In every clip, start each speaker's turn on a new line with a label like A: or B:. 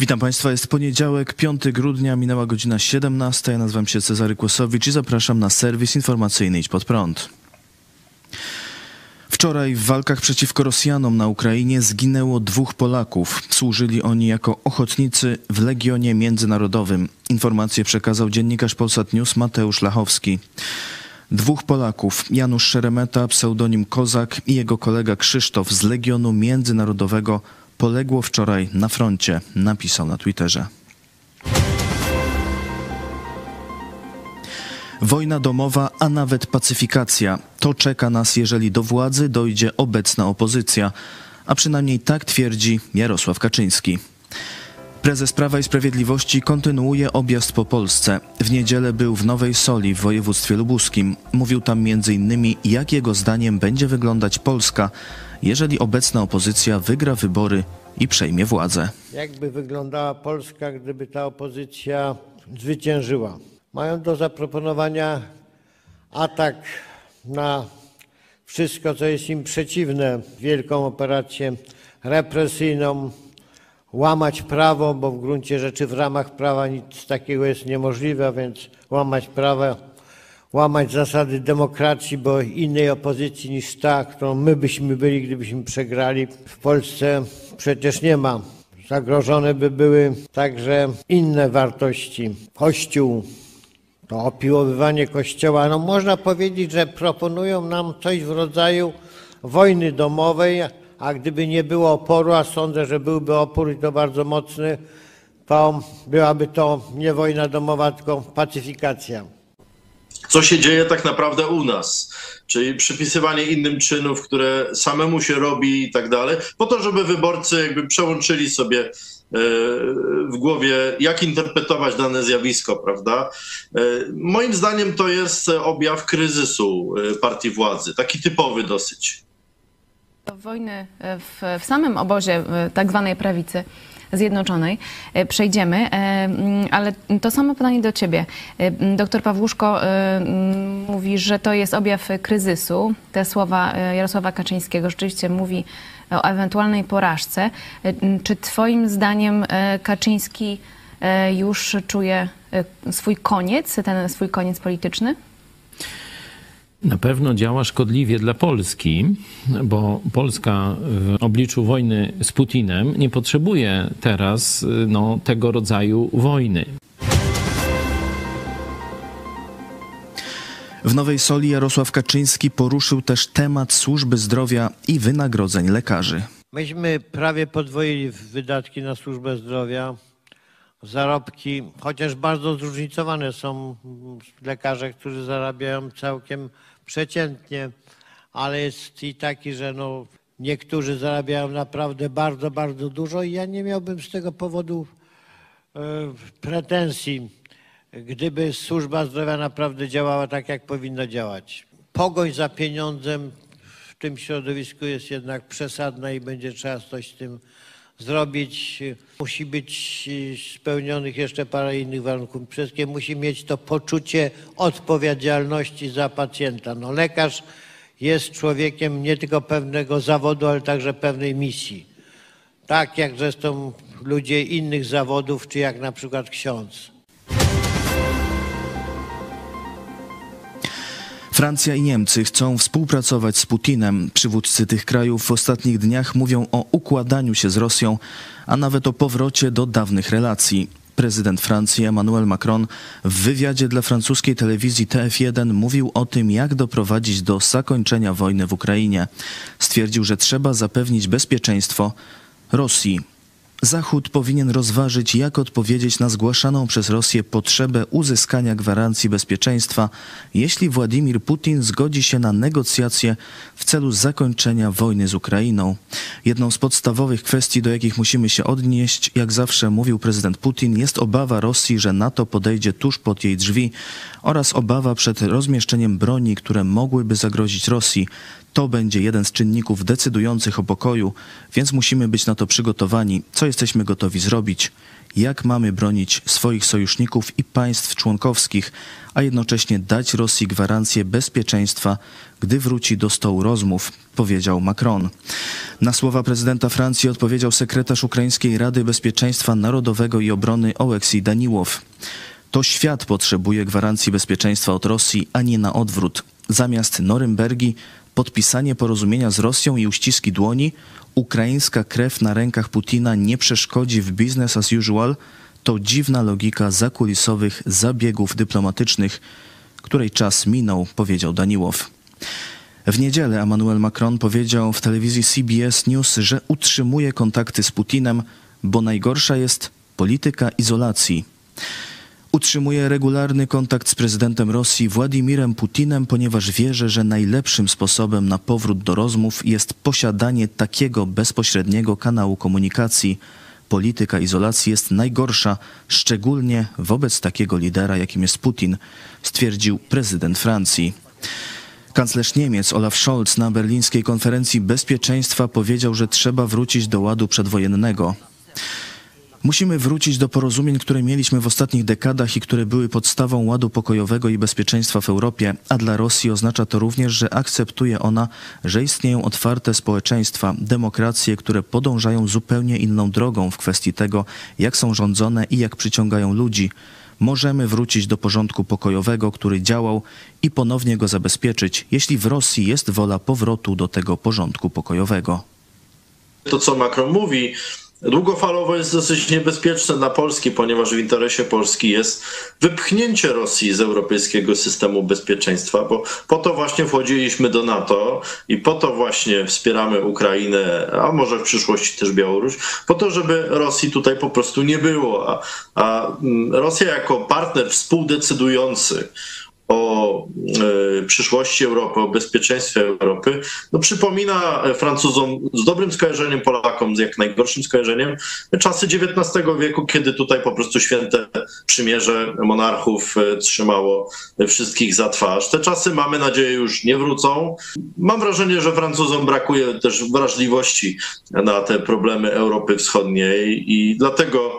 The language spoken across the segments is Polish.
A: Witam Państwa, jest poniedziałek, 5 grudnia, minęła godzina 17. Ja nazywam się Cezary Kłosowicz i zapraszam na serwis informacyjny Idź Pod Prąd. Wczoraj w walkach przeciwko Rosjanom na Ukrainie zginęło dwóch Polaków. Służyli oni jako ochotnicy w Legionie Międzynarodowym. Informację przekazał dziennikarz Polsat News Mateusz Lachowski. Dwóch Polaków, Janusz Szeremeta, pseudonim Kozak i jego kolega Krzysztof z Legionu Międzynarodowego poległo wczoraj na froncie, napisał na Twitterze. Wojna domowa, a nawet pacyfikacja to czeka nas, jeżeli do władzy dojdzie obecna opozycja, a przynajmniej tak twierdzi Jarosław Kaczyński. Prezes Prawa i Sprawiedliwości kontynuuje objazd po Polsce. W niedzielę był w Nowej Soli w województwie lubuskim. Mówił tam m.in. jak jego zdaniem będzie wyglądać Polska, jeżeli obecna opozycja wygra wybory i przejmie władzę.
B: Jakby wyglądała Polska, gdyby ta opozycja zwyciężyła? Mają do zaproponowania atak na wszystko, co jest im przeciwne, wielką operację represyjną, łamać prawo, bo w gruncie rzeczy w ramach prawa nic takiego jest niemożliwe, więc łamać prawo, łamać zasady demokracji, bo innej opozycji niż ta, którą my byśmy byli, gdybyśmy przegrali, w Polsce przecież nie ma. Zagrożone by były także inne wartości. Kościół, to opiłowywanie Kościoła. No można powiedzieć, że proponują nam coś w rodzaju wojny domowej, a gdyby nie było oporu, a sądzę, że byłby opór i to bardzo mocny, to byłaby to nie wojna domowa, tylko pacyfikacja.
C: Co się dzieje tak naprawdę u nas? Czyli przypisywanie innym czynów, które samemu się robi i tak dalej, po to, żeby wyborcy jakby przełączyli sobie e, w głowie, jak interpretować dane zjawisko, prawda? E, moim zdaniem to jest objaw kryzysu e, partii władzy, taki typowy dosyć.
D: Wojny w, w samym obozie tak zwanej prawicy Zjednoczonej przejdziemy, mm, ale to samo pytanie do ciebie. Doktor Pawłuszko mówi, że to jest objaw kryzysu. Te słowa Jarosława Kaczyńskiego rzeczywiście mówi o ewentualnej porażce. Czy twoim zdaniem Kaczyński już czuje swój koniec, ten swój koniec polityczny?
E: Na pewno działa szkodliwie dla Polski, bo Polska w obliczu wojny z Putinem nie potrzebuje teraz no, tego rodzaju wojny.
A: W Nowej Soli Jarosław Kaczyński poruszył też temat służby zdrowia i wynagrodzeń lekarzy.
B: Myśmy prawie podwoili wydatki na służbę zdrowia. Zarobki, chociaż bardzo zróżnicowane są lekarze, którzy zarabiają całkiem przeciętnie, ale jest i taki, że no, niektórzy zarabiają naprawdę bardzo, bardzo dużo i ja nie miałbym z tego powodu e, pretensji, gdyby służba zdrowia naprawdę działała tak, jak powinna działać. Pogoń za pieniądzem w tym środowisku jest jednak przesadna i będzie trzeba coś z tym zrobić. Musi być spełnionych jeszcze parę innych warunków. Przede wszystkim musi mieć to poczucie odpowiedzialności za pacjenta. No, lekarz jest człowiekiem nie tylko pewnego zawodu, ale także pewnej misji. Tak jak zresztą ludzie innych zawodów, czy jak na przykład ksiądz.
A: Francja i Niemcy chcą współpracować z Putinem. Przywódcy tych krajów w ostatnich dniach mówią o układaniu się z Rosją, a nawet o powrocie do dawnych relacji. Prezydent Francji Emmanuel Macron w wywiadzie dla francuskiej telewizji TF1 mówił o tym, jak doprowadzić do zakończenia wojny w Ukrainie. Stwierdził, że trzeba zapewnić bezpieczeństwo Rosji. Zachód powinien rozważyć, jak odpowiedzieć na zgłaszaną przez Rosję potrzebę uzyskania gwarancji bezpieczeństwa, jeśli Władimir Putin zgodzi się na negocjacje w celu zakończenia wojny z Ukrainą. Jedną z podstawowych kwestii, do jakich musimy się odnieść, jak zawsze mówił prezydent Putin, jest obawa Rosji, że NATO podejdzie tuż pod jej drzwi oraz obawa przed rozmieszczeniem broni, które mogłyby zagrozić Rosji. To będzie jeden z czynników decydujących o pokoju, więc musimy być na to przygotowani, co jesteśmy gotowi zrobić, jak mamy bronić swoich sojuszników i państw członkowskich, a jednocześnie dać Rosji gwarancję bezpieczeństwa, gdy wróci do stołu rozmów, powiedział Macron. Na słowa prezydenta Francji odpowiedział sekretarz Ukraińskiej Rady Bezpieczeństwa Narodowego i Obrony Oleksij Daniłow. To świat potrzebuje gwarancji bezpieczeństwa od Rosji, a nie na odwrót. Zamiast Norymbergi, podpisanie porozumienia z Rosją i uściski dłoni, ukraińska krew na rękach Putina nie przeszkodzi w business as usual, to dziwna logika zakulisowych zabiegów dyplomatycznych, której czas minął, powiedział Daniłow. W niedzielę Emmanuel Macron powiedział w telewizji CBS News, że utrzymuje kontakty z Putinem, bo najgorsza jest polityka izolacji. Utrzymuje regularny kontakt z prezydentem Rosji Władimirem Putinem, ponieważ wierzy, że najlepszym sposobem na powrót do rozmów jest posiadanie takiego bezpośredniego kanału komunikacji. Polityka izolacji jest najgorsza, szczególnie wobec takiego lidera, jakim jest Putin, stwierdził prezydent Francji. Kanclerz Niemiec Olaf Scholz na berlińskiej konferencji bezpieczeństwa powiedział, że trzeba wrócić do ładu przedwojennego. Musimy wrócić do porozumień, które mieliśmy w ostatnich dekadach i które były podstawą ładu pokojowego i bezpieczeństwa w Europie, a dla Rosji oznacza to również, że akceptuje ona, że istnieją otwarte społeczeństwa, demokracje, które podążają zupełnie inną drogą w kwestii tego, jak są rządzone i jak przyciągają ludzi. Możemy wrócić do porządku pokojowego, który działał i ponownie go zabezpieczyć, jeśli w Rosji jest wola powrotu do tego porządku pokojowego.
C: To, co Macron mówi, długofalowo jest dosyć niebezpieczne dla Polski, ponieważ w interesie Polski jest wypchnięcie Rosji z europejskiego systemu bezpieczeństwa, bo po to właśnie wchodziliśmy do NATO i po to właśnie wspieramy Ukrainę, a może w przyszłości też Białoruś, po to, żeby Rosji tutaj po prostu nie było. A, a Rosja jako partner współdecydujący o e, przyszłości Europy, o bezpieczeństwie Europy, no przypomina Francuzom z dobrym skojarzeniem, Polakom z jak najgorszym skojarzeniem czasy XIX wieku, kiedy tutaj po prostu święte przymierze monarchów e, trzymało wszystkich za twarz. Te czasy, mamy nadzieję, już nie wrócą. Mam wrażenie, że Francuzom brakuje też wrażliwości na te problemy Europy Wschodniej i dlatego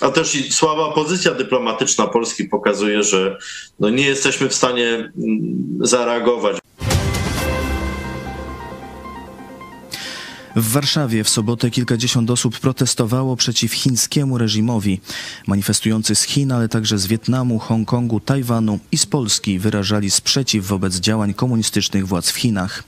C: a też i słaba pozycja dyplomatyczna Polski pokazuje, że no nie jesteśmy w stanie mm, zareagować.
A: W Warszawie w sobotę kilkadziesiąt osób protestowało przeciw chińskiemu reżimowi. Manifestujący z Chin, ale także z Wietnamu, Hongkongu, Tajwanu i z Polski wyrażali sprzeciw wobec działań komunistycznych władz w Chinach.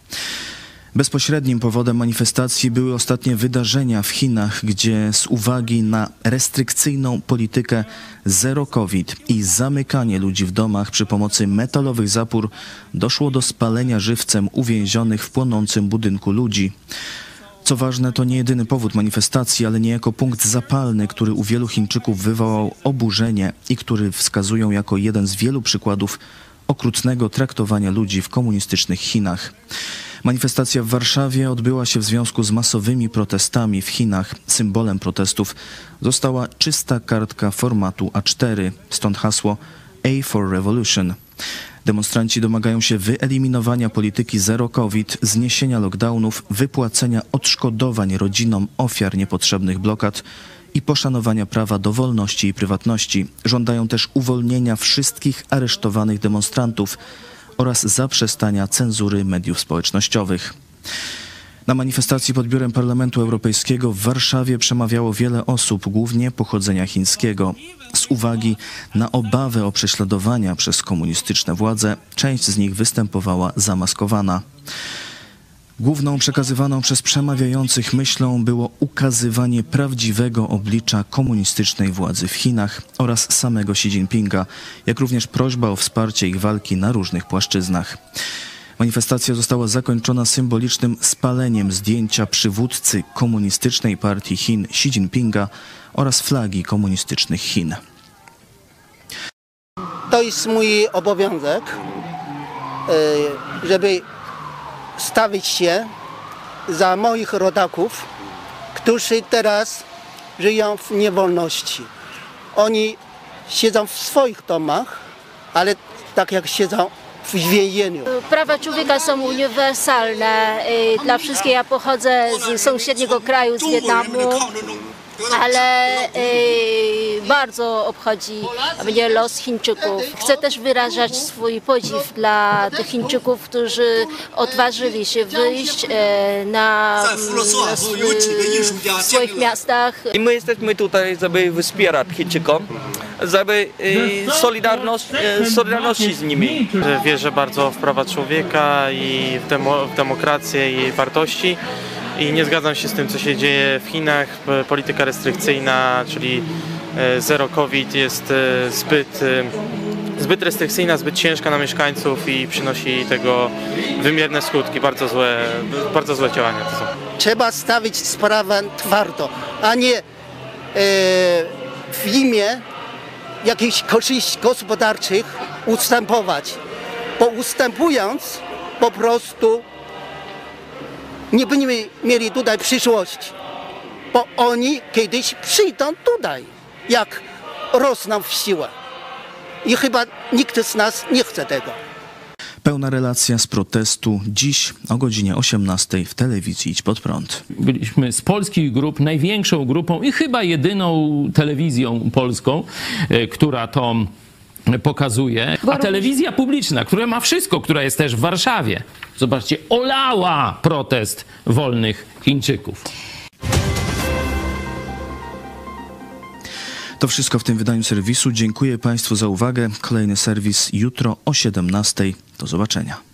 A: Bezpośrednim powodem manifestacji były ostatnie wydarzenia w Chinach, gdzie z uwagi na restrykcyjną politykę zero COVID i zamykanie ludzi w domach przy pomocy metalowych zapór doszło do spalenia żywcem uwięzionych w płonącym budynku ludzi. Co ważne, to nie jedyny powód manifestacji, ale niejako punkt zapalny, który u wielu Chińczyków wywołał oburzenie i który wskazują jako jeden z wielu przykładów okrutnego traktowania ludzi w komunistycznych Chinach. Manifestacja w Warszawie odbyła się w związku z masowymi protestami w Chinach. Symbolem protestów została czysta kartka formatu A4, stąd hasło A for Revolution. Demonstranci domagają się wyeliminowania polityki zero COVID, zniesienia lockdownów, wypłacenia odszkodowań rodzinom ofiar niepotrzebnych blokad i poszanowania prawa do wolności i prywatności. Żądają też uwolnienia wszystkich aresztowanych demonstrantów oraz zaprzestania cenzury mediów społecznościowych. Na manifestacji pod biurem Parlamentu Europejskiego w Warszawie przemawiało wiele osób, głównie pochodzenia chińskiego. Z uwagi na obawę o prześladowania przez komunistyczne władze, część z nich występowała zamaskowana. Główną przekazywaną przez przemawiających myślą było ukazywanie prawdziwego oblicza komunistycznej władzy w Chinach oraz samego Xi Jinpinga, jak również prośba o wsparcie ich walki na różnych płaszczyznach. Manifestacja została zakończona symbolicznym spaleniem zdjęcia przywódcy komunistycznej partii Chin Xi Jinpinga oraz flagi komunistycznych Chin.
F: To jest mój obowiązek, e, żeby stawić się za moich rodaków, którzy teraz żyją w niewolności. Oni siedzą w swoich domach, ale tak jak siedzą w więzieniu.
G: Prawa człowieka są uniwersalne y, dla wszystkich. Ja pochodzę z sąsiedniego kraju, z Wietnamu ale y, bardzo obchodzi mnie los Chińczyków. Chcę też wyrażać swój podziw dla tych Chińczyków, którzy odważyli się wyjść e, na, na swy, w swoich miastach
H: I my jesteśmy tutaj, żeby wspierać Chińczykom, żeby e, solidarność, e, solidarności z nimi.
I: Wierzę bardzo w prawa człowieka i w, demo, w demokrację i jej wartości. I nie zgadzam się z tym, co się dzieje w Chinach. Polityka restrykcyjna, czyli e, zero COVID jest e, zbyt, e, zbyt restrykcyjna, zbyt ciężka na mieszkańców i przynosi tego wymierne skutki. Bardzo złe, bardzo złe działania to są.
F: Trzeba stawić sprawę twardo, a nie e, w imię jakichś korzyści gospodarczych ustępować. Bo ustępując po prostu nie będziemy mieli tutaj przyszłości. Bo oni kiedyś przyjdą tutaj, jak rosną w siłę. I chyba nikt z nas nie chce tego.
A: Pełna relacja z protestu dziś o godzinie 18 w telewizji Idź Pod Prąd.
E: Byliśmy z polskich grup największą grupą i chyba jedyną telewizją polską, e, która to pokazuje. A telewizja publiczna, która ma wszystko, która jest też w Warszawie, zobaczcie, olała protest wolnych Chińczyków.
A: To wszystko w tym wydaniu serwisu. Dziękuję Państwu za uwagę. Kolejny serwis jutro o 17. Do zobaczenia.